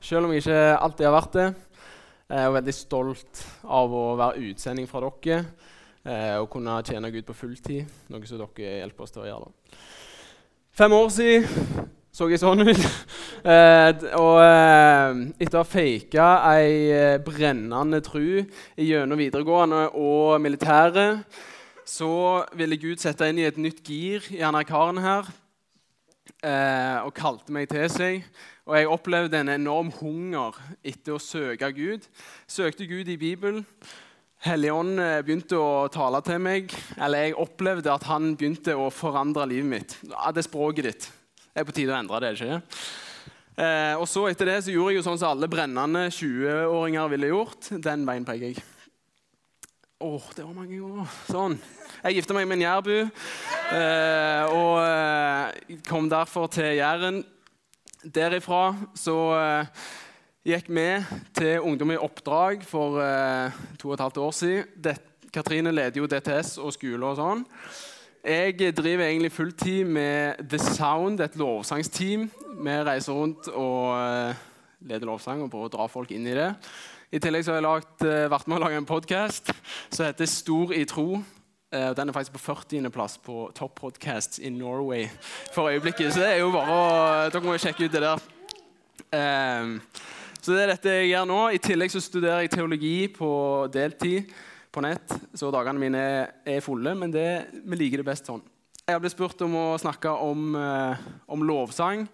selv om jeg ikke alltid har vært det. Jeg er veldig stolt av å være utsending fra dere eh, og kunne tjene Gud på fulltid, noe som dere hjelper oss til å gjøre. Da. Fem år siden så jeg sånn ut. Eh, og eh, etter å ha faka ei brennende tru gjennom videregående og militæret, så ville Gud sette inn i et nytt gir i denne karen her. Og kalte meg til seg. Og jeg opplevde en enorm hunger etter å søke Gud. Søkte Gud i Bibelen. Helligånd eh, begynte å tale til meg. Eller jeg opplevde at han begynte å forandre livet mitt. Ja, det språket ditt. Det er på tide å endre det. ikke eh, og så Etter det så gjorde jeg jo sånn som alle brennende 20-åringer ville gjort. Den veien peker jeg. Åh, oh, det var mange år. Sånn. Jeg gifta meg med en jærbu eh, og eh, kom derfor til Jæren. Derifra så eh, gikk vi til Ungdom i oppdrag for eh, to og et halvt år siden. Det, Katrine leder jo DTS og skole og sånn. Jeg driver egentlig fulltid med The Sound, et lovsangsteam. Vi reiser rundt og eh, leder lovsang og prøver å dra folk inn i det. I tillegg så har jeg lagt, eh, vært med å lage en podkast som heter Stor i tro. Eh, den er faktisk på 40.-plass på Top Podcasts in Norway for øyeblikket. Så det er jo bare å, dere må sjekke ut det der. Så det er dette jeg gjør nå. I tillegg så studerer jeg teologi på deltid på nett, så dagene mine er fulle. Men det, vi liker det best sånn. Jeg har blitt spurt om å snakke om, eh, om lovsang.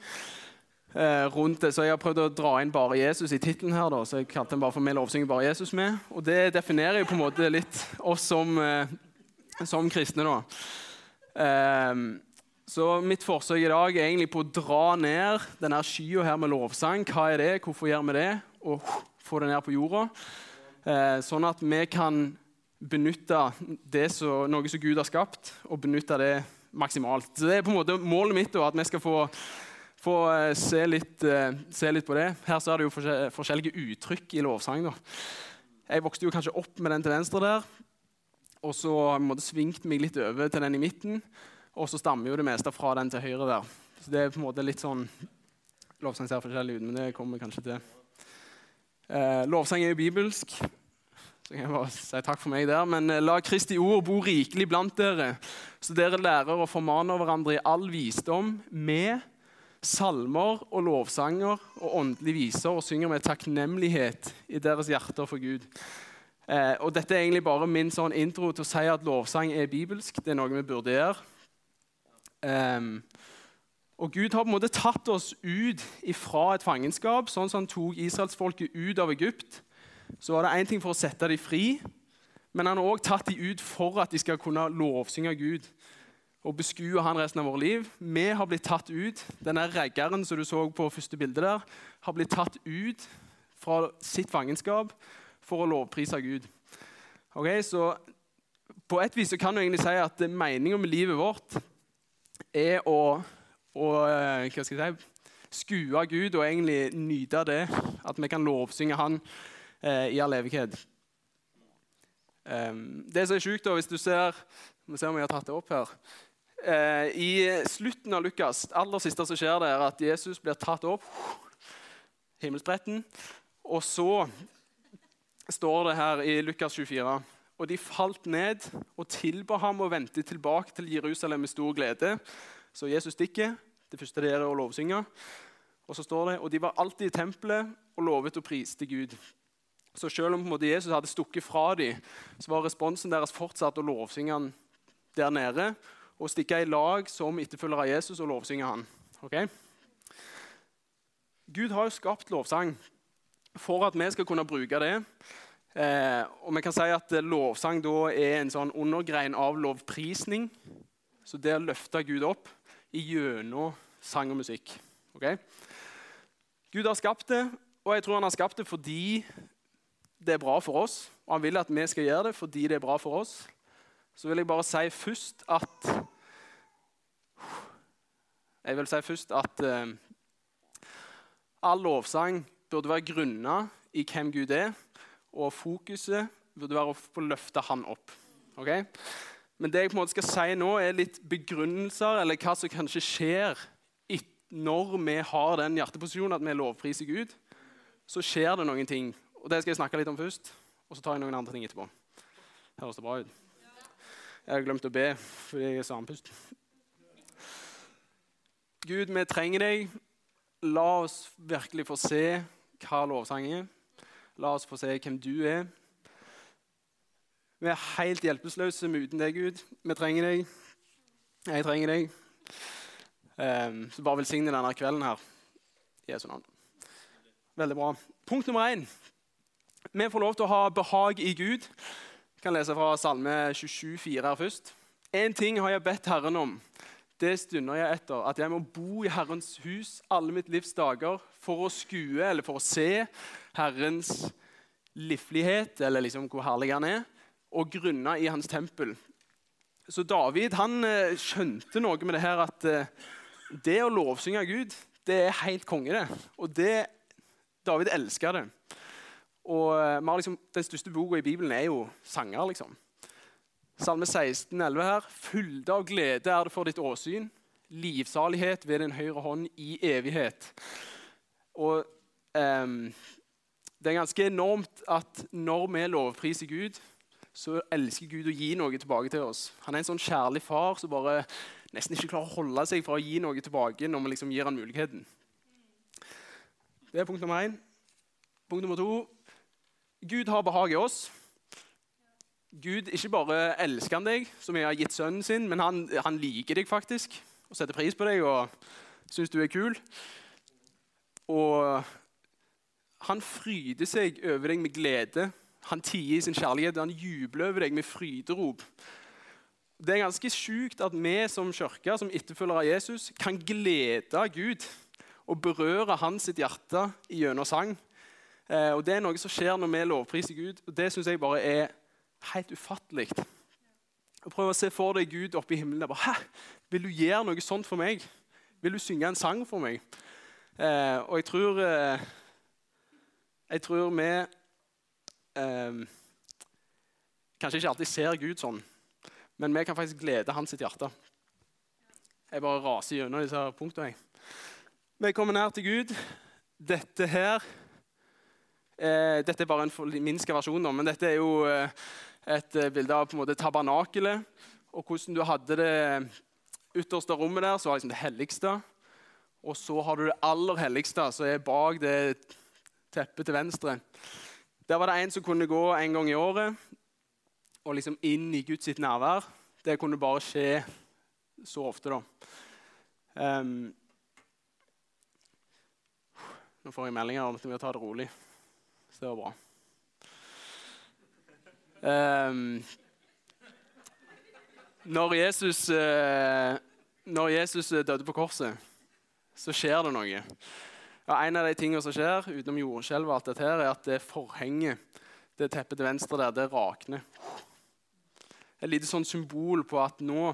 Eh, rundt det, så Jeg har prøvd å dra inn bare Jesus i tittelen. her, så jeg kalte den bare for 'Vi lovsynger bare Jesus' med. Og Det definerer jo på en måte litt oss som, som kristne. da. Eh, så mitt forsøk i dag er egentlig på å dra ned denne skya her med lovsang. Hva er det? Hvorfor gjør vi det? Og få det ned på jorda. Eh, sånn at vi kan benytte som, noe som Gud har skapt, og benytte det maksimalt. Så Det er på en måte målet mitt, at vi skal få, få uh, se, litt, uh, se, litt, på det. Her så er det jo forskjellige uttrykk i lovsang. Da. Jeg vokste jo kanskje opp med den til venstre der, og så har jeg svingt meg litt over til den i midten. Og så stammer jo det meste fra den til høyre der. Så det er på en måte litt sånn Lovsang ser forskjellig ut, men det kommer vi kanskje til. Eh, lovsang er jo bibelsk. Så jeg bare si takk for meg der. Men eh, la Kristi ord bo rikelig blant dere, så dere lærer å formane hverandre i all visdom med salmer og lovsanger og åndelige viser og synger med takknemlighet i deres hjerter for Gud. Eh, og Dette er egentlig bare min sånn intro til å si at lovsang er bibelsk. Det er noe vi burde gjøre. Um, og Gud har på en måte tatt oss ut fra et fangenskap, sånn som han tok israelsfolket ut av Egypt så var det én ting for å sette dem fri, men han har òg tatt dem ut for at de skal kunne lovsynge Gud og beskue han resten av vårt liv. Vi har blitt tatt ut. Denne reggeren som du så på første bilde der, har blitt tatt ut fra sitt fangenskap for å lovprise Gud. Ok, så På et vis kan du egentlig si at meninga med livet vårt er å, å eh, si, skue Gud og egentlig nyte det. At vi kan lovsynge Han eh, i all evighet. Um, det som er sjukt, hvis du ser Vi ser om jeg har tatt det opp her. Eh, I slutten av Lukas, aller siste som skjer, det er at Jesus blir tatt opp. Himmelspretten. Og så står det her i Lukas 24 og de falt ned og tilba ham å vente tilbake til Jerusalem med stor glede. Så Jesus stikker. Det første det er å lovsynge. Og så står det, og de var alltid i tempelet og lovet og priste Gud. Så selv om Jesus hadde stukket fra dem, så var responsen deres fortsatt å lovsynge han der nede. Og stikke i lag som etterfølger av Jesus og lovsynge han. Okay? Gud har jo skapt lovsang for at vi skal kunne bruke det. Eh, og vi kan si at Lovsang da er en sånn undergrein av lovprisning. Så det å løfte Gud opp gjennom sang og musikk. Okay? Gud har skapt det, og jeg tror han har skapt det fordi det er bra for oss, og han vil at vi skal gjøre det fordi det er bra for oss, så vil jeg bare si først at Jeg vil si først at eh, all lovsang burde være grunna i hvem Gud er, og fokuset burde være å løfte Han opp. Okay? Men det jeg på en måte skal si nå, er litt begrunnelser, eller hva som kanskje skjer når vi har den hjerteposisjonen at vi lovpriser Gud så skjer det noen ting. Og Det skal jeg snakke litt om først, og så tar jeg noen andre ting etterpå. Høres det bra ut? Jeg har glemt å be fordi jeg er sampust. Gud, vi trenger deg. La oss virkelig få se hva lovsang er. La oss få se hvem du er. Vi er helt hjelpeløse uten deg, Gud. Vi trenger deg. Jeg trenger deg. Um, så bare velsigne denne kvelden her. Jesu navn. Veldig bra. Punkt nummer én. Vi får lov til å ha behag i Gud. Jeg kan lese fra Salme 27, 27,4 her først. Én ting har jeg bedt Herren om. Det stunder jeg etter, at jeg må bo i Herrens hus alle mitt livs dager for å skue eller for å se Herrens livlighet, eller liksom hvor herlig han er og grunna i hans tempel. Så David han eh, skjønte noe med det her at eh, det å lovsynge Gud, det er helt konge, det. Og det, David elsker det. Og eh, liksom, Den største boka i Bibelen er jo sanger. liksom. Salme 16, 11 her. Fylde av glede er det for ditt åsyn. Livsalighet ved din høyre hånd i evighet. Og um, Det er ganske enormt at når vi lovpriser Gud, så elsker Gud å gi noe tilbake til oss. Han er en sånn kjærlig far som bare nesten ikke klarer å holde seg fra å gi noe tilbake når vi liksom gir han muligheten. Det er punkt nummer én. Punkt nummer to Gud har behag i oss. Gud ikke bare elsker han deg, som jeg har gitt sønnen sin, men han, han liker deg faktisk og setter pris på deg og syns du er kul. Og han fryder seg over deg med glede han tier i sin kjærlighet, han jubler over deg med fryderop. Det er ganske sjukt at vi som kirke, som etterfølgere av Jesus, kan glede Gud og berøre hans sitt hjerte gjennom sang. Eh, og Det er noe som skjer når vi lovpriser Gud. og Det syns jeg bare er helt ufattelig. Å prøve å se for deg Gud oppe i himmelen. Bare, Hæ? Vil du gjøre noe sånt for meg? Vil du synge en sang for meg? Eh, og jeg tror, eh, jeg tror vi eh, kanskje ikke alltid ser Gud sånn, men vi kan faktisk glede hans hjerte. Jeg bare raser gjennom disse punktene. Vi kommer nær til Gud. Dette her eh, Dette er bare en forminska versjon, men dette er jo eh, et eh, bilde av på en måte tabernakelet. Og hvordan du hadde det ytterste rommet der, så var liksom det helligste. Og så har du det aller helligste, som er bak det teppet til venstre. Der var det en som kunne gå en gang i året og liksom inn i Guds sitt nærvær. Det kunne bare skje så ofte, da. Um, nå får jeg meldinger om at vi må ta det rolig. Så det var bra. Um, når, Jesus, uh, når Jesus døde på korset, så skjer det noe. Ja, en av de tingene som skjer, utenom jordskjelvet, og alt dette her, er at det forhenget, det teppet til venstre der, det rakner. Et lite sånn symbol på at nå,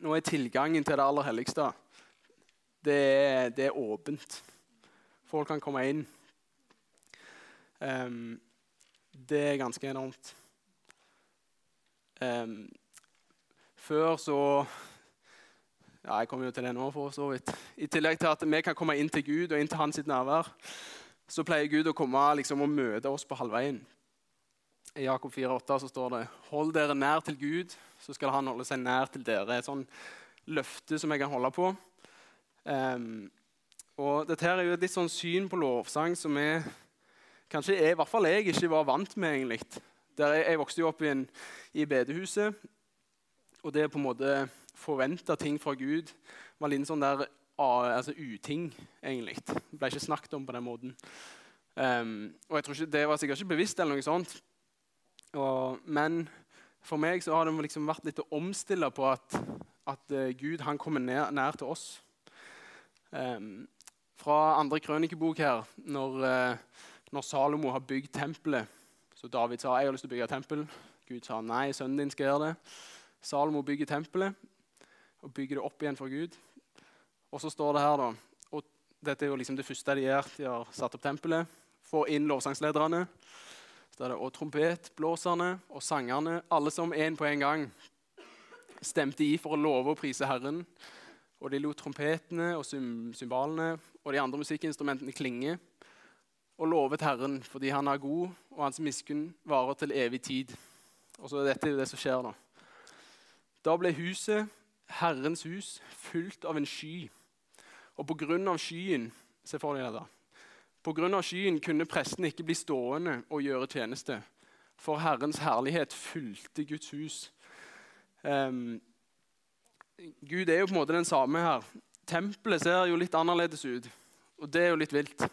nå er tilgangen til det aller helligste det er, det er åpent. Folk kan komme inn. Um, det er ganske enormt. Um, før så ja, jeg kommer jo til det nå, for så vidt. I tillegg til at vi kan komme inn til Gud og inn til hans nærvær, så pleier Gud å komme liksom, og møte oss på halvveien. I Jakob 4,8 så står det Hold dere nær til Gud, så skal han holde seg nær til dere. Et sånn løfte som jeg kan holde på. Um, og Dette her er jo et litt sånn syn på lovsang som jeg, kanskje jeg, i hvert fall jeg ikke var vant med. egentlig. Jeg, jeg vokste jo opp i, en, i bedehuset, og det er på en måte forventa ting fra Gud var litt sånn der altså uting, egentlig. Det ble ikke snakket om på den måten. Um, og jeg tror ikke, Det var sikkert ikke bevisst, eller noe sånt. Og, men for meg så har det liksom vært litt å omstille på at, at uh, Gud han kommer nær, nær til oss. Um, fra andre krønikebok her, når, uh, når, Salomo har bygd tempelet Så David sa jeg har lyst til å bygge tempel. Gud sa nei, sønnen din skal gjøre det. Salomo bygger tempelet og bygger det opp igjen for Gud. Og så står det her, da og Dette er jo liksom det første de gjør. De har satt opp tempelet. Får inn lovsangslederne. Er det, og trompetblåserne og sangerne, alle som én på en gang, stemte i for å love og prise Herren. Og de lot trompetene og symbalene og de andre musikkinstrumentene klinge. og lovet Herren fordi han er god, og hans miskunn varer til evig tid. Og så er dette det som skjer da. Da ble huset, Herrens hus, fylt av en sky. Og på grunn av skyen se for deg det da, på grunn av skyen kunne presten ikke bli stående og gjøre tjeneste, for Herrens herlighet fulgte Guds hus. Um, Gud er jo på en måte den samme her. Tempelet ser jo litt annerledes ut, og det er jo litt vilt.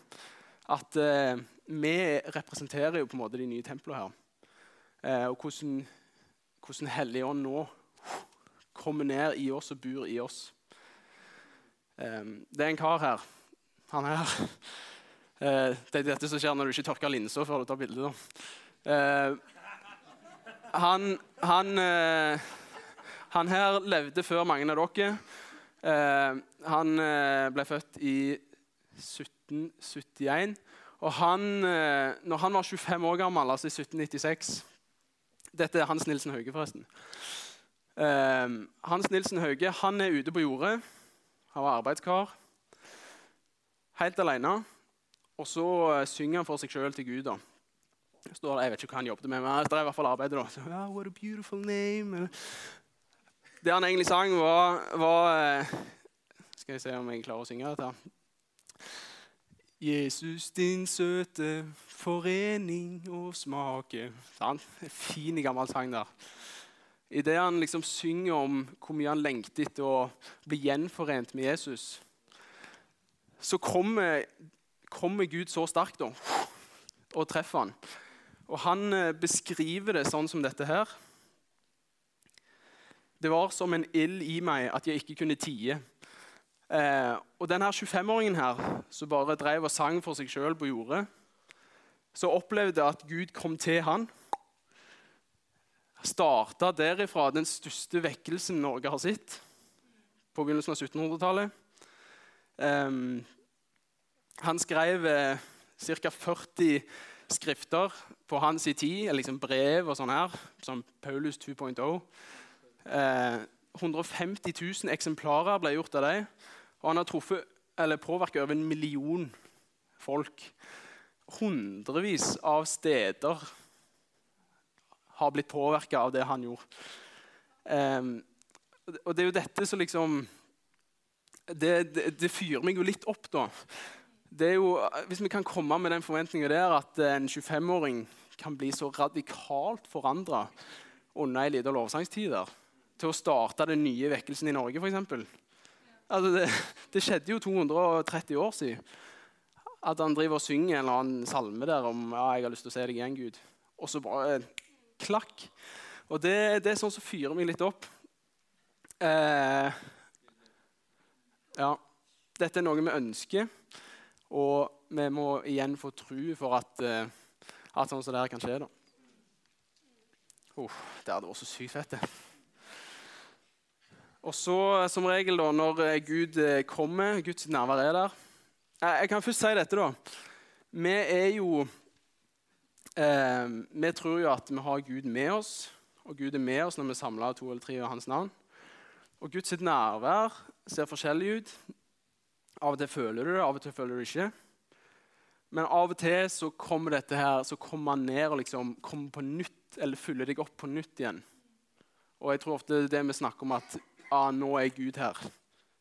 At uh, vi representerer jo på en måte de nye templene her. Uh, og hvordan, hvordan Helligånd nå kommer ned i oss og bor i oss. Um, det er en kar her. Han her. Uh, det er dette som skjer når du ikke tørker linsa før du tar bilde. Uh, han, han, uh, han, her levde før mange av dere. han ble født i 1771. Og han, når han var 25 år gammel, altså i 1796 Dette er Hans Nilsen Hauge, forresten. Hans Nilsen Hauge han er ute på jordet. Han var arbeidskar. Helt alene. Og så uh, synger han for seg sjøl til Gud. da. Står, jeg vet ikke hva han jobbet med, men det er i hvert fall arbeidet. da. Så, oh, what a beautiful name. Det han egentlig sang, var, var uh, Skal jeg se om jeg klarer å synge dette. Jesus, din søte forening og smake. Sant? Fin, gammel sang der. Idet han liksom synger om hvor mye han lengter etter å bli gjenforent med Jesus, så kommer, kommer Gud så sterkt da, og treffer han. Og han eh, beskriver det sånn som dette her. Det var som en ild i meg at jeg ikke kunne tie. Eh, og denne 25-åringen her, som bare drev og sang for seg sjøl på jordet, så opplevde at Gud kom til han starta derifra den største vekkelsen Norge har sett på begynnelsen av 1700-tallet. Um, han skrev eh, ca. 40 skrifter på hans tid, liksom brev og sånn her, som Paulus 2.0. Eh, 150 000 eksemplarer ble gjort av dem. Og han har truffet, påvirket over en million folk. Hundrevis av steder har blitt påvirka av det han gjorde. Um, og det er jo dette som liksom det, det, det, fyrer meg jo litt opp, da. Det er jo, Hvis vi kan komme med den forventninga der at en 25-åring kan bli så radikalt forandra under ei lita lovsangstid til å starte den nye vekkelsen i Norge, f.eks. Altså det, det skjedde jo 230 år siden. At han driver og synger en eller annen salme der om ja, jeg har lyst til å se deg igjen, Gud. Og så bare klakk. Og det, det er sånn som fyrer meg litt opp. Eh, ja, dette er noe vi ønsker, og vi må igjen få tro for at, eh, at sånn som det her kan skje. da. Oh, det hadde vært så sykt fett. Og så, som regel, da, når eh, Gud eh, kommer, Guds nærvær er der Jeg kan først si dette, da. Vi er jo Eh, vi tror jo at vi har Gud med oss, og Gud er med oss når vi samler to eller tre av hans navn. Og Guds nærvær ser forskjellig ut. Av og til føler du det, av og til føler du det ikke. Men av og til så kommer dette her, så kommer han ned og liksom kommer på nytt, eller fyller deg opp på nytt igjen. Og jeg tror ofte det vi snakker om at ah, nå er Gud her.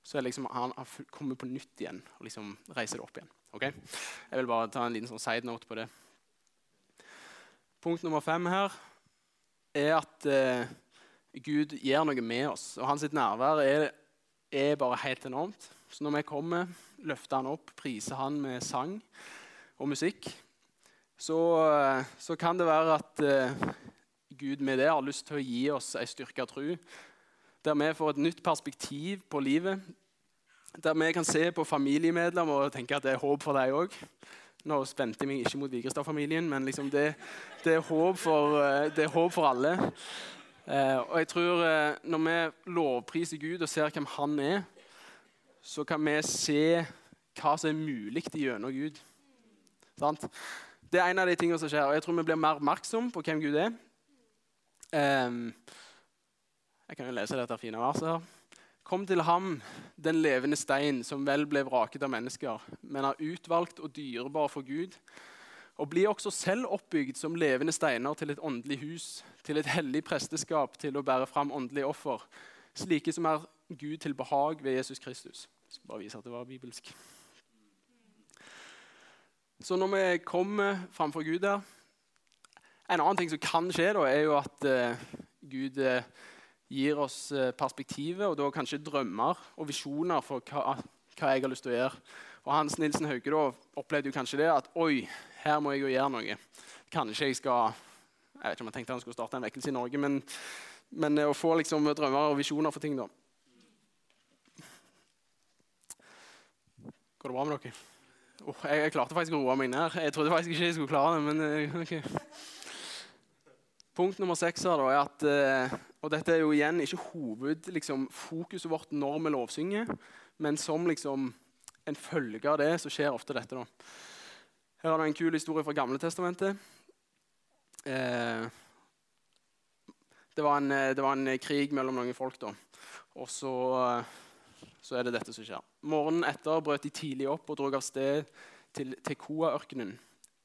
Så er liksom, han kommer på nytt igjen og liksom reiser det opp igjen. Okay? Jeg vil bare ta en liten sånn side note på det. Punkt nummer fem her er at eh, Gud gjør noe med oss. Og hans nærvær er, er, bare helt enormt. Så når vi kommer, løfter han opp, priser han med sang og musikk, så, eh, så kan det være at eh, Gud med det har lyst til å gi oss ei styrka tru, Der vi får et nytt perspektiv på livet. Der vi kan se på familiemedlemmer og tenke at det er håp for deg òg. Nå spente jeg meg ikke mot Vigrestad-familien, men liksom det, det, er for, eh, det er håp for alle. Eh, og jeg tror eh, Når vi lovpriser Gud og ser hvem han er, så kan vi se hva som er mulig gjennom Gud. Sant? Det er en av de tingene som skjer. og Jeg tror vi blir mer oppmerksom på hvem Gud er. Jeg kan jo lese dette fine verset her. Kom til ham, den levende stein, som vel ble vraket av mennesker, men er utvalgt og dyrebar for Gud. Og bli også selv oppbygd som levende steiner til et åndelig hus, til et hellig presteskap, til å bære fram åndelige offer, slike som er Gud til behag ved Jesus Kristus. Jeg skal bare vise at det var bibelsk. Så når vi kommer framfor Gud der En annen ting som kan skje, da, er jo at uh, Gud uh, gir oss uh, perspektivet, og da kanskje drømmer og visjoner for hva, hva, jeg har lyst til å gjøre. Og Hans Nilsen Hauge da, opplevde jo kanskje det at oi, her må jeg jo gjøre noe. Kanskje jeg skal Jeg vet ikke om jeg tenkte han skulle starte en vekkelse i Norge, men, men å få liksom drømmer og visjoner for ting, da. Går det bra med dere? Oh, jeg, jeg, klarte faktisk å roe meg ned. Jeg trodde faktisk ikke jeg skulle klare det. men uh, ok. Punkt nummer seks her da, er at uh, og Dette er jo igjen ikke hovedfokuset liksom, vårt når vi lovsynger, men som liksom, en følge av det så skjer ofte dette. da. Her er det en kul historie fra Gamle Testamentet. Uh, det, var en, det var en krig mellom noen folk. da. Og så så er det dette som skjer. Morgenen etter brøt de tidlig opp og dro av sted til Tekoa-ørkenen.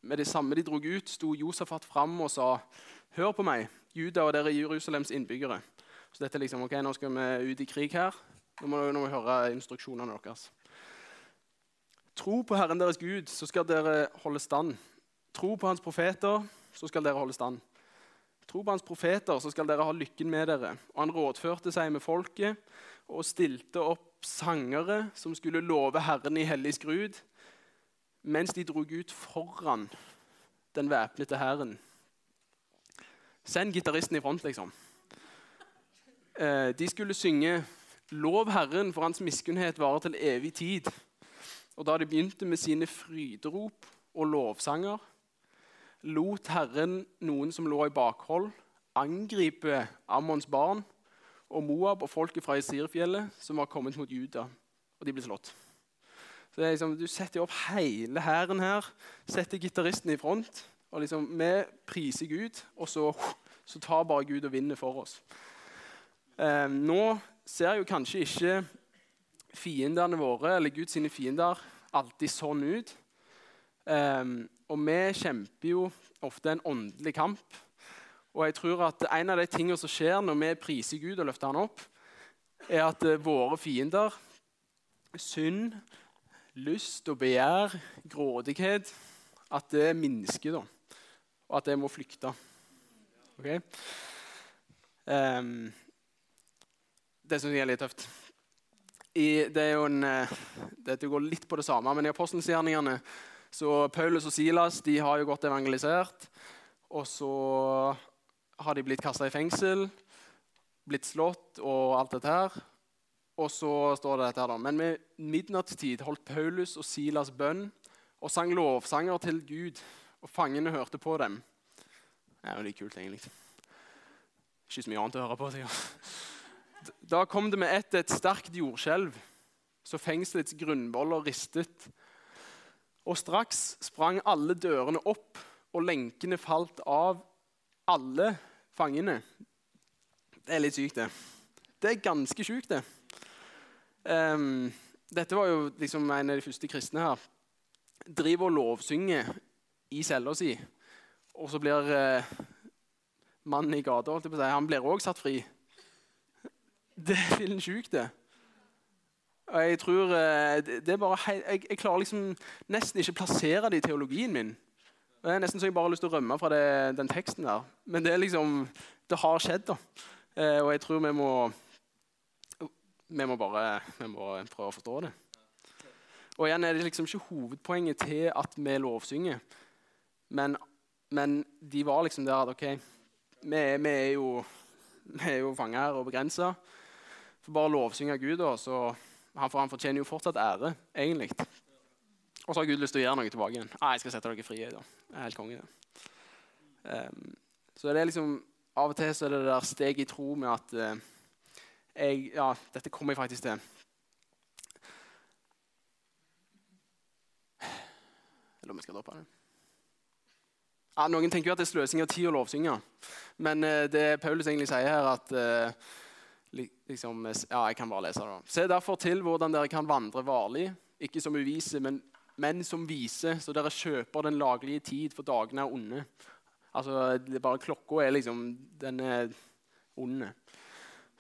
Med det samme de drog ut, sto Josafat fram og sa, 'Hør på meg, Juda og dere Jerusalems innbyggere.' Så dette er liksom, ok, Nå skal vi ut i krig her. Nå må, vi høre instruksjonene deres. Tro på Herren deres Gud, så skal dere holde stand. Tro på Hans profeter, så skal dere holde stand. Tro på Hans profeter, så skal dere ha lykken med dere. Og han rådførte seg med folket og stilte opp sangere som skulle love Herren i hellig skrud, mens de drog ut foran den væpnede hæren. Send gitaristen i front, liksom. Eh, de skulle synge 'Lov Herren, for Hans miskunnhet varer til evig tid'. Og Da de begynte med sine fryderop og lovsanger, lot Herren noen som lå i bakhold, angripe Ammons barn og Moab og folket fra Isirfjellet som var kommet mot Juda. Og de ble slått. Så liksom, Du setter opp hele hæren her, setter gitaristen i front. Og liksom, Vi priser Gud, og så, så tar bare Gud og vinner for oss. Eh, nå ser jo kanskje ikke fiendene våre, eller Guds fiender, alltid sånn ut. Eh, og vi kjemper jo ofte en åndelig kamp og jeg tror at En av de tingene som skjer når vi priser Gud og løfter han opp, er at uh, våre fiender, synd, lyst og begjær, grådighet, at det minsker. da, Og at jeg må flykte. Okay? Um, det syns jeg er litt tøft. I, det, er jo en, dette går litt på det samme, men i apostelgjerningene så Paulus og Silas de har jo gått evangelisert. Og så har de blitt kasta i fengsel, blitt slått og alt dette her. Og så står det dette her da. Men med midnattstid holdt Paulus og Silas bønn og sang lovsanger til Gud, og fangene hørte på dem. Det er jo litt kult, egentlig. Ikke så mye annet å høre på. Sikkert. Da kom det med ett et sterkt jordskjelv, så fengselets grunnvoller ristet. Og straks sprang alle dørene opp, og lenkene falt av alle fangene. Det er litt sykt, det. Det er ganske sjukt, det. Um, dette var jo liksom en av de første kristne her. Driver og lovsynger i cella si, og så blir eh, mannen i gata han blir òg satt fri. Det er fillen sjukt, det. Og jeg tror eh, det er bare jeg, jeg klarer liksom nesten ikke plassere det i teologien min. Det er nesten så jeg bare har lyst til å rømme fra det, den teksten der. Men det er liksom, det har skjedd, da. Eh, og jeg tror vi må, vi må bare vi må prøve å forstå det. Og igjen er det liksom ikke hovedpoenget til at vi lovsynger. Men, men de var liksom der at OK, vi, vi er jo, vi er jo fanger og begrensa. For bare lovsynge Gud, da, så han, for han fortjener jo fortsatt ære, egentlig. Og så har Gud lyst til å gjøre noe tilbake igjen. Ah, jeg skal sette dere fri. Da. Jeg er helt konge. Um, så det er liksom, Av og til så er det det der steget i tro med at uh, jeg, ja, dette kommer jeg faktisk til. Eller om jeg skal droppe det. Ja, noen tenker jo at det er sløsing av tid å lovsynge. Men eh, det Paulus egentlig sier her, at eh, liksom, ja, jeg kan bare lese det. Se derfor til hvordan dere kan vandre varlig, ikke som uvise, men, men som vise, så dere kjøper den laglige tid, for dagene er onde. Altså, det er bare Klokka er liksom den er onde.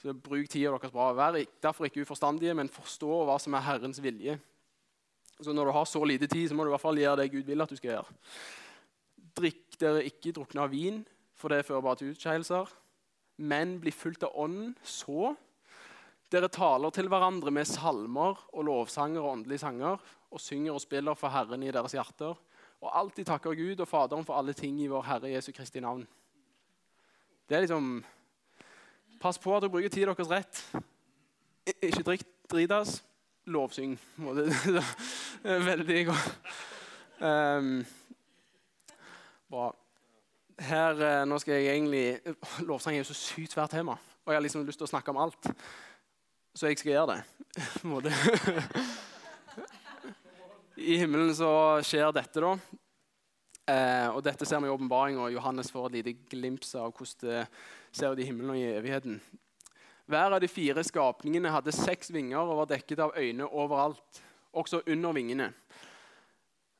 Så bruk tida deres bra. Vær derfor ikke uforstandige, men forstå hva som er Herrens vilje. Så når du har så lite tid, så må du i hvert fall gjøre det Gud vil at du skal gjøre. Drikk dere ikke drukne av vin, for det fører bare til utskeielser men bli fulgt av Ånden, så dere taler til hverandre med salmer og lovsanger og åndelige sanger, og synger og spiller for Herren i deres hjerter, og alltid takker Gud og Faderen for alle ting i vår Herre Jesu Kristi navn. Det er liksom Pass på at dere bruker tida deres rett. Ikke drikk dritas. Lovsyng. Veldig godt. Um, bra her, eh, nå skal jeg egentlig, Lovsang er jo så sykt svært tema, og jeg har liksom lyst til å snakke om alt. Så jeg skal gjøre det. I himmelen så skjer dette, da. Eh, og Dette ser vi i åpenbaringa. Johannes får et lite glimt av hvordan det ser ut i himmelen og i evigheten. Hver av de fire skapningene hadde seks vinger og var dekket av øyne overalt, også under vingene.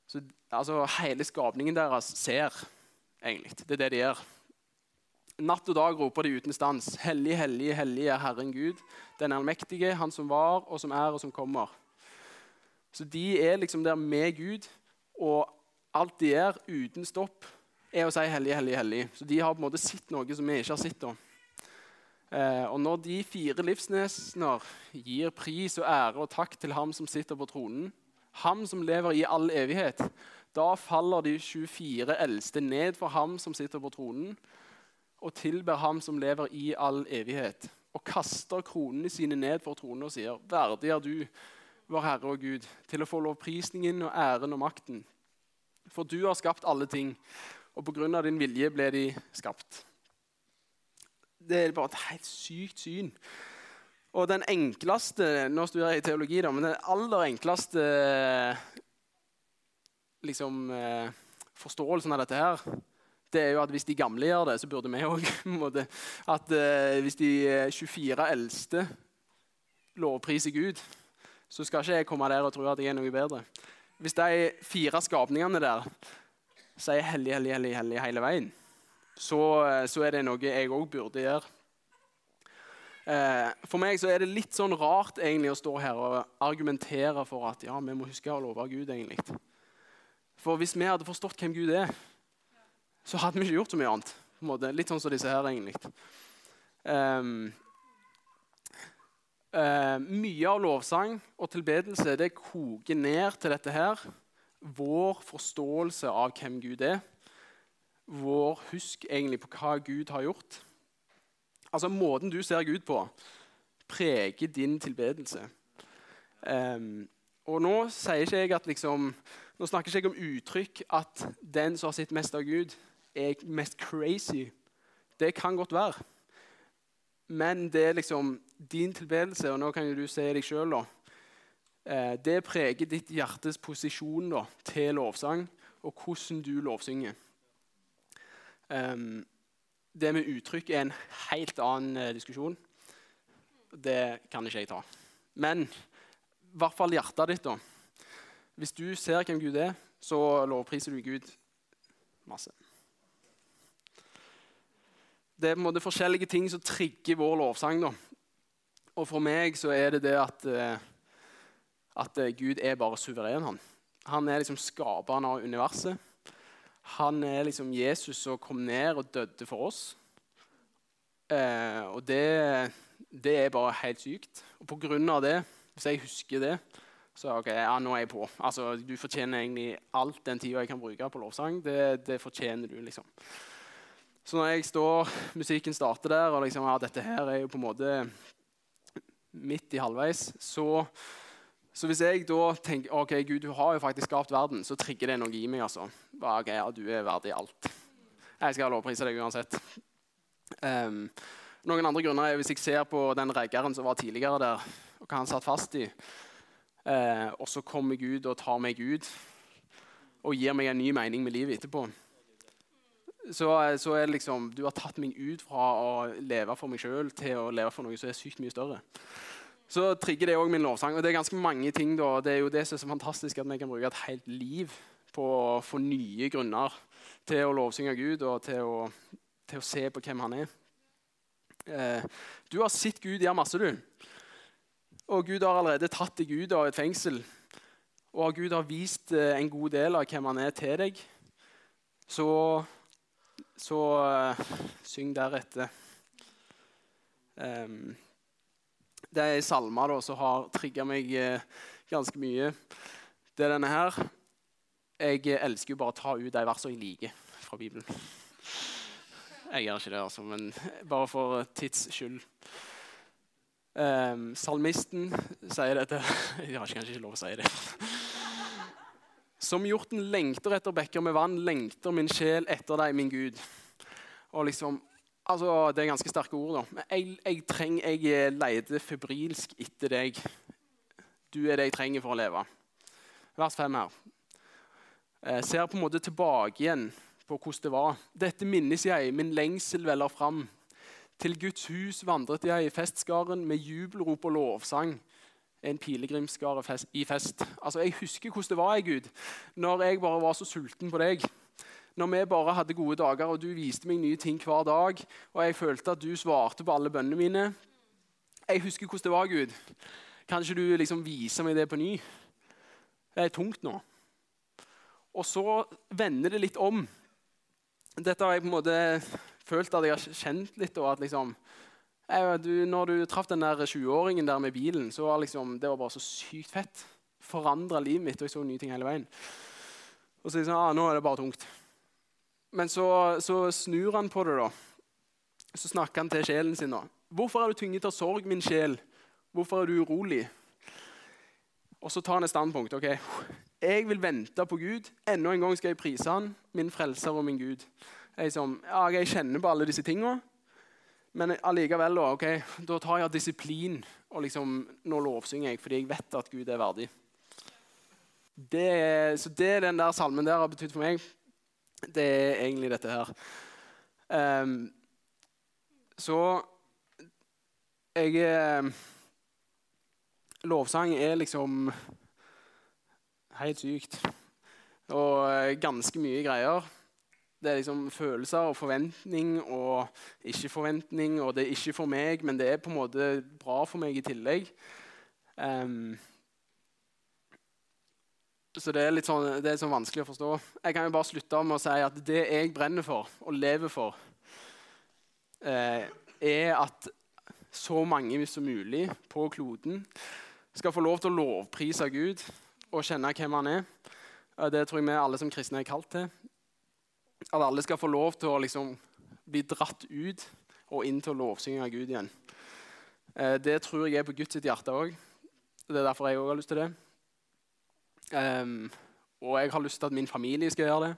Så altså, Hele skapningen deres ser egentlig. Det er det de gjør. Natt og dag roper de uten stans. Hellig, hellig, hellig er Herren Gud, den allmektige, Han som var, og som er, og som kommer. Så de er liksom der med Gud, og alt de gjør uten stopp, er å si hellig, hellig, hellig. Så de har på en måte sett noe som vi ikke har sett. Eh, og når de fire livsnesener gir pris og ære og takk til ham som sitter på tronen, ham som lever i all evighet, da faller de 24 eldste ned for ham som sitter på tronen, og tilber ham som lever i all evighet, og kaster kronene sine ned for tronen og sier, Verdig er du, vår Herre og Gud, til å få lovprisningen og æren og makten. For du har skapt alle ting, og på grunn av din vilje ble de skapt. Det er bare et helt sykt syn. Og den enkleste Nå studerer jeg teologi, da, men den aller enkleste liksom, eh, forståelsen av dette her, det er jo at hvis de gamle gjør det, så burde vi òg. At eh, hvis de 24 eldste lovpriser Gud, så skal ikke jeg komme der og tro at jeg er noe bedre. Hvis de fire skapningene der sier 'hellig, hellig, hellig' hellig hele veien, så, eh, så er det noe jeg òg burde gjøre. Eh, for meg så er det litt sånn rart egentlig å stå her og argumentere for at ja, vi må huske å love Gud. egentlig. For hvis vi hadde forstått hvem Gud er, så hadde vi ikke gjort så mye annet. Litt sånn som disse her, egentlig. Um, uh, mye av lovsang og tilbedelse det koker ned til dette her. Vår forståelse av hvem Gud er. Vår husk egentlig på hva Gud har gjort. Altså Måten du ser Gud på, preger din tilbedelse. Um, og nå sier ikke jeg at liksom nå snakker ikke jeg om uttrykk at den som har sett mest av Gud, er mest crazy. Det kan godt være. Men det er liksom din tilbedelse, og nå kan jo du se deg sjøl, da. Eh, det preger ditt hjertes posisjon da, til lovsang, og hvordan du lovsynger. Det med uttrykk er en helt annen eh, diskusjon. Det kan ikke jeg ta. Men i hvert fall hjertet ditt, da. Hvis du ser hvem Gud er, så lovpriser du Gud masse. Det er på en måte forskjellige ting som trigger vår lovsang. Da. Og for meg så er det det at, eh, at eh, Gud er bare suveren. Han Han er liksom skaperen av universet. Han er liksom Jesus som kom ned og døde for oss. Eh, og det, det, er bare helt sykt. Og på grunn av det, hvis jeg husker det, så ok, ja, nå er jeg på. Altså, Du fortjener egentlig alt den tida jeg kan bruke på lovsang. Det, det, fortjener du, liksom. Så når jeg står, musikken starter der, og liksom, ja, dette her er jo på en måte midt i halvveis, så, så hvis jeg da tenker ok, Gud, du har jo faktisk skapt verden, så trigger det noe i meg. altså. Bare, er ja, Du er verdig alt. Jeg skal lovprise deg uansett. Um, noen andre grunner er hvis jeg ser på den reggeren som var tidligere der, og hva han satt fast i. Uh, og så kommer Gud og tar meg ut og gir meg en ny mening med livet etterpå. så, så er det liksom Du har tatt meg ut fra å leve for meg sjøl til å leve for noe som er sykt mye større. Så trigger det òg min lovsang. Og det er ganske mange ting da. Det er jo det som er så fantastisk at vi kan bruke et helt liv på å få nye grunner til å lovsynge Gud og til å, til å se på hvem han er. Eh, du har sett Gud gjøre masse, du. Og Gud har allerede tatt deg ut av et fengsel. Og Gud har vist eh, en god del av hvem han er til deg. Så, så uh, syng deretter. Um, det er salmer salme som har trigga meg uh, ganske mye. Det er denne her. Jeg elsker jo bare å ta ut de versene jeg liker fra Bibelen. Jeg gjør ikke det, altså, men bare for tids skyld. Um, salmisten sier dette Jeg har kanskje ikke lov å si det. Som hjorten lengter etter bekker med vann, lengter min sjel etter deg, min Gud. Og liksom, altså, Det er ganske sterke ord. da. Jeg, jeg, treng, jeg leter febrilsk etter deg. Du er det jeg trenger for å leve. Vers 5 her. Jeg ser på en måte tilbake igjen på hvordan det var. Dette minnes jeg, min lengsel veller fram. Til Guds hus vandret jeg i festskaren med jubelrop og lovsang. En pilegrimsskare i fest. Altså, Jeg husker hvordan det var jeg, Gud, når jeg bare var så sulten på deg. Når vi bare hadde gode dager, og du viste meg nye ting hver dag, og jeg følte at du svarte på alle bønnene mine. Jeg husker hvordan det var, Gud. Kan ikke du liksom vise meg det på ny? Det er tungt nå. Og så vender det litt om dette har jeg på en måte følt at jeg har kjent litt. og at liksom, du, Når du traff den der 20-åringen der med bilen, så var liksom, det var bare så sykt fett. Forandra livet mitt, og jeg så nye ting hele veien. Og så liksom, ah, nå er det bare tungt. Men så, så snur han på det, da. Så snakker han til sjelen sin. da. 'Hvorfor er du tynget av sorg, min sjel? Hvorfor er du urolig?' Og så tar han et standpunkt. ok, jeg vil vente på Gud. Enda en gang skal jeg prise han, min frelser og min Gud. Jeg, som, ja, jeg kjenner på alle disse tingene, men allikevel da, okay, da tar jeg disiplin. Og liksom, nå lovsynger jeg fordi jeg vet at Gud er verdig. Det, så det den der salmen der har betydd for meg, det er egentlig dette her. Um, så jeg um, Lovsang er liksom helt sykt. Og eh, ganske mye greier. Det er liksom følelser og forventning og ikke-forventning. Og det er ikke for meg, men det er på en måte bra for meg i tillegg. Um, så det er litt sånn, det er sånn vanskelig å forstå. Jeg kan jo bare slutte med å si at det jeg brenner for og lever for, eh, er at så mange som mulig på kloden skal få lov til å lovprise Gud og kjenne hvem han er. Det tror jeg vi alle som kristne er kalt til. At alle skal få lov til å liksom bli dratt ut og inn til å lovsynge Gud igjen. Eh, det tror jeg er på Guds hjerte òg. Det er derfor jeg òg har lyst til det. Um, og jeg har lyst til at min familie skal gjøre det.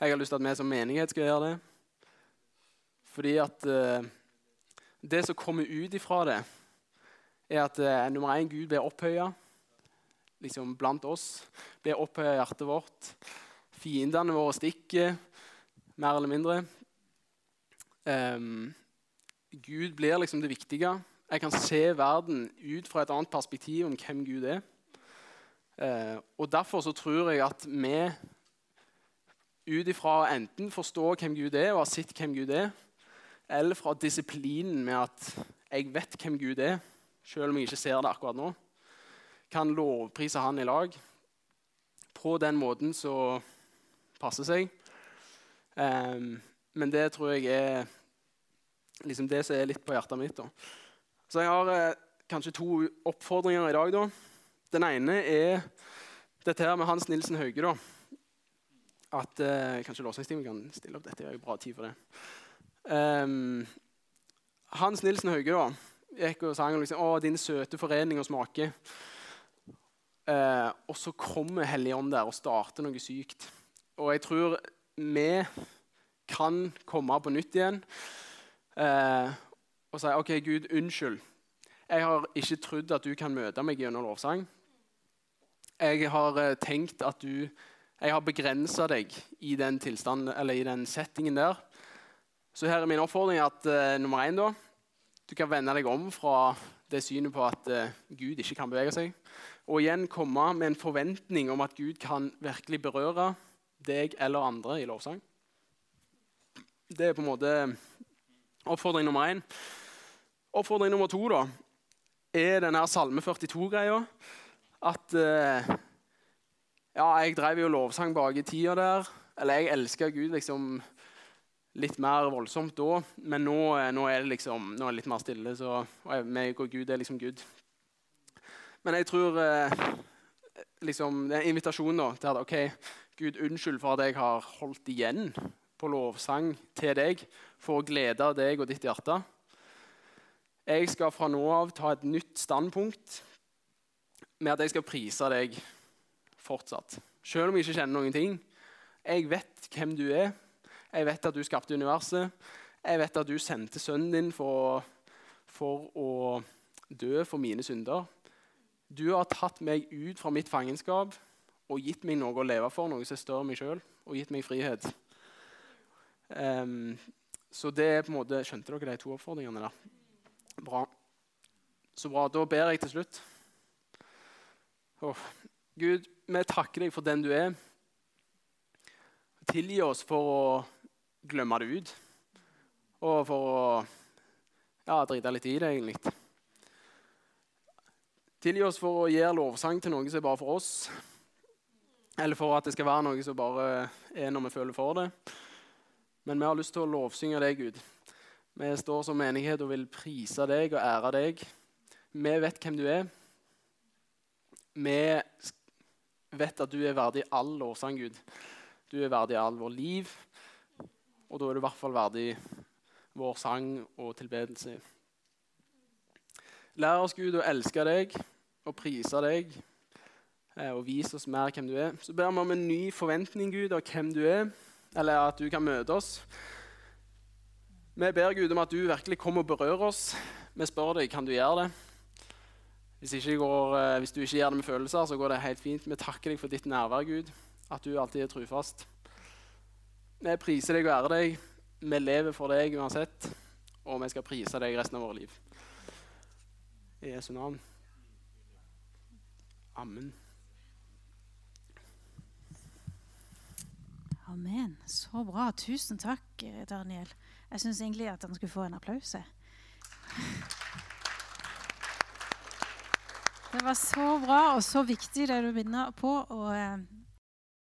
Jeg har lyst til at vi som menighet skal gjøre det. Fordi at uh, det som kommer ut ifra det, er at uh, nummer én Gud blir opphøya liksom blant oss. Blir opphøya i hjertet vårt. Fiendene våre stikker, mer eller mindre. Um, Gud blir liksom det viktige. Jeg kan se verden ut fra et annet perspektiv om hvem Gud er. Uh, og Derfor så tror jeg at vi ut ifra enten forstå hvem Gud er, og har sett hvem Gud er, eller fra disiplinen med at jeg vet hvem Gud er, selv om jeg ikke ser det akkurat nå, kan lovprise han i lag på den måten som passer seg. Um, men det tror jeg er liksom det som er litt på hjertet mitt. Da. Så jeg har eh, kanskje to oppfordringer i dag. Da. Den ene er dette her med Hans Nilsen Hauge. da. At, eh, kanskje låsingsteamet kan stille opp dette. Jeg har bra tid for det. Um, Hans Nilsen Hauge da, gikk og sang liksom, 'Å, din søte forening og smake'. Eh, og så kommer Helligånd der og starter noe sykt. Og jeg tror vi kan komme på nytt igjen eh, og si OK, Gud, unnskyld. Jeg har ikke trodd at du kan møte meg gjennom lovsang. Jeg har eh, tenkt at du Jeg har begrensa deg i den i den settingen der. Så her er min oppfordring at eh, nummer én da, du kan vende deg om fra det synet på at uh, Gud ikke kan bevege seg, og igjen komme med en forventning om at Gud kan virkelig berøre deg eller andre i lovsang. Det er på en måte oppfordring nummer én. Oppfordring nummer to da, er denne Salme 42-greia. At eh, Ja, jeg drev jo lovsang bak i tida der. Eller jeg elska Gud liksom litt mer voldsomt da, men nå, eh, nå, er det liksom, nå er det litt mer stille. Så meg og Gud er liksom Gud. Men jeg tror eh, liksom, det er en invitasjon nå til at ok, Gud, unnskyld for at jeg har holdt igjen på lovsang til deg for å glede deg og ditt hjerte. Jeg skal fra nå av ta et nytt standpunkt med at jeg skal prise deg fortsatt. Selv om jeg ikke kjenner noen ting. Jeg vet hvem du er. Jeg vet at du skapte universet. Jeg vet at du sendte sønnen din for, for å dø for mine synder. Du har tatt meg ut fra mitt fangenskap og gitt meg noe å leve for, noe som er større enn meg sjøl, og gitt meg frihet. Um, så det er på en måte, Skjønte dere de to oppfordringene der? Bra. Så bra. Da ber jeg til slutt. Oh. Gud, vi takker deg for den du er. Tilgi oss for å glemme det ut. Og for å ja, drite litt i det, egentlig. Tilgi oss for å gjøre lovsang til noe som er bare for oss. Eller for at det skal være noe som bare er når vi føler for det. Men vi har lyst til å lovsynge deg, Gud. Vi står som menighet og vil prise deg og ære deg. Vi vet hvem du er. Vi vet at du er verdig all lovsang, Gud. Du er verdig all vår liv. Og da er du i hvert fall verdig vår sang og tilbedelse. Lær oss, Gud, å elske deg og prise deg eh, og vise oss mer hvem du er. Så ber vi om en ny forventning, Gud, av hvem du er, eller at du kan møte oss. Vi ber Gud om at du virkelig kommer og berører oss. Vi spør deg kan du gjøre det. Hvis, går, eh, hvis, du ikke gjør det med følelser, så går det helt fint. Vi takker deg for ditt nærvær, Gud, at du alltid er trufast. Vi priser deg og ærer deg. Vi lever for deg uansett, og vi skal prise deg resten av våre liv. I Jesu navn. Amen. Amen. Så bra. Tusen takk, Daniel. Jeg syns egentlig at han skulle få en applaus. Det var så bra og så viktig det du minner på. og... Eh,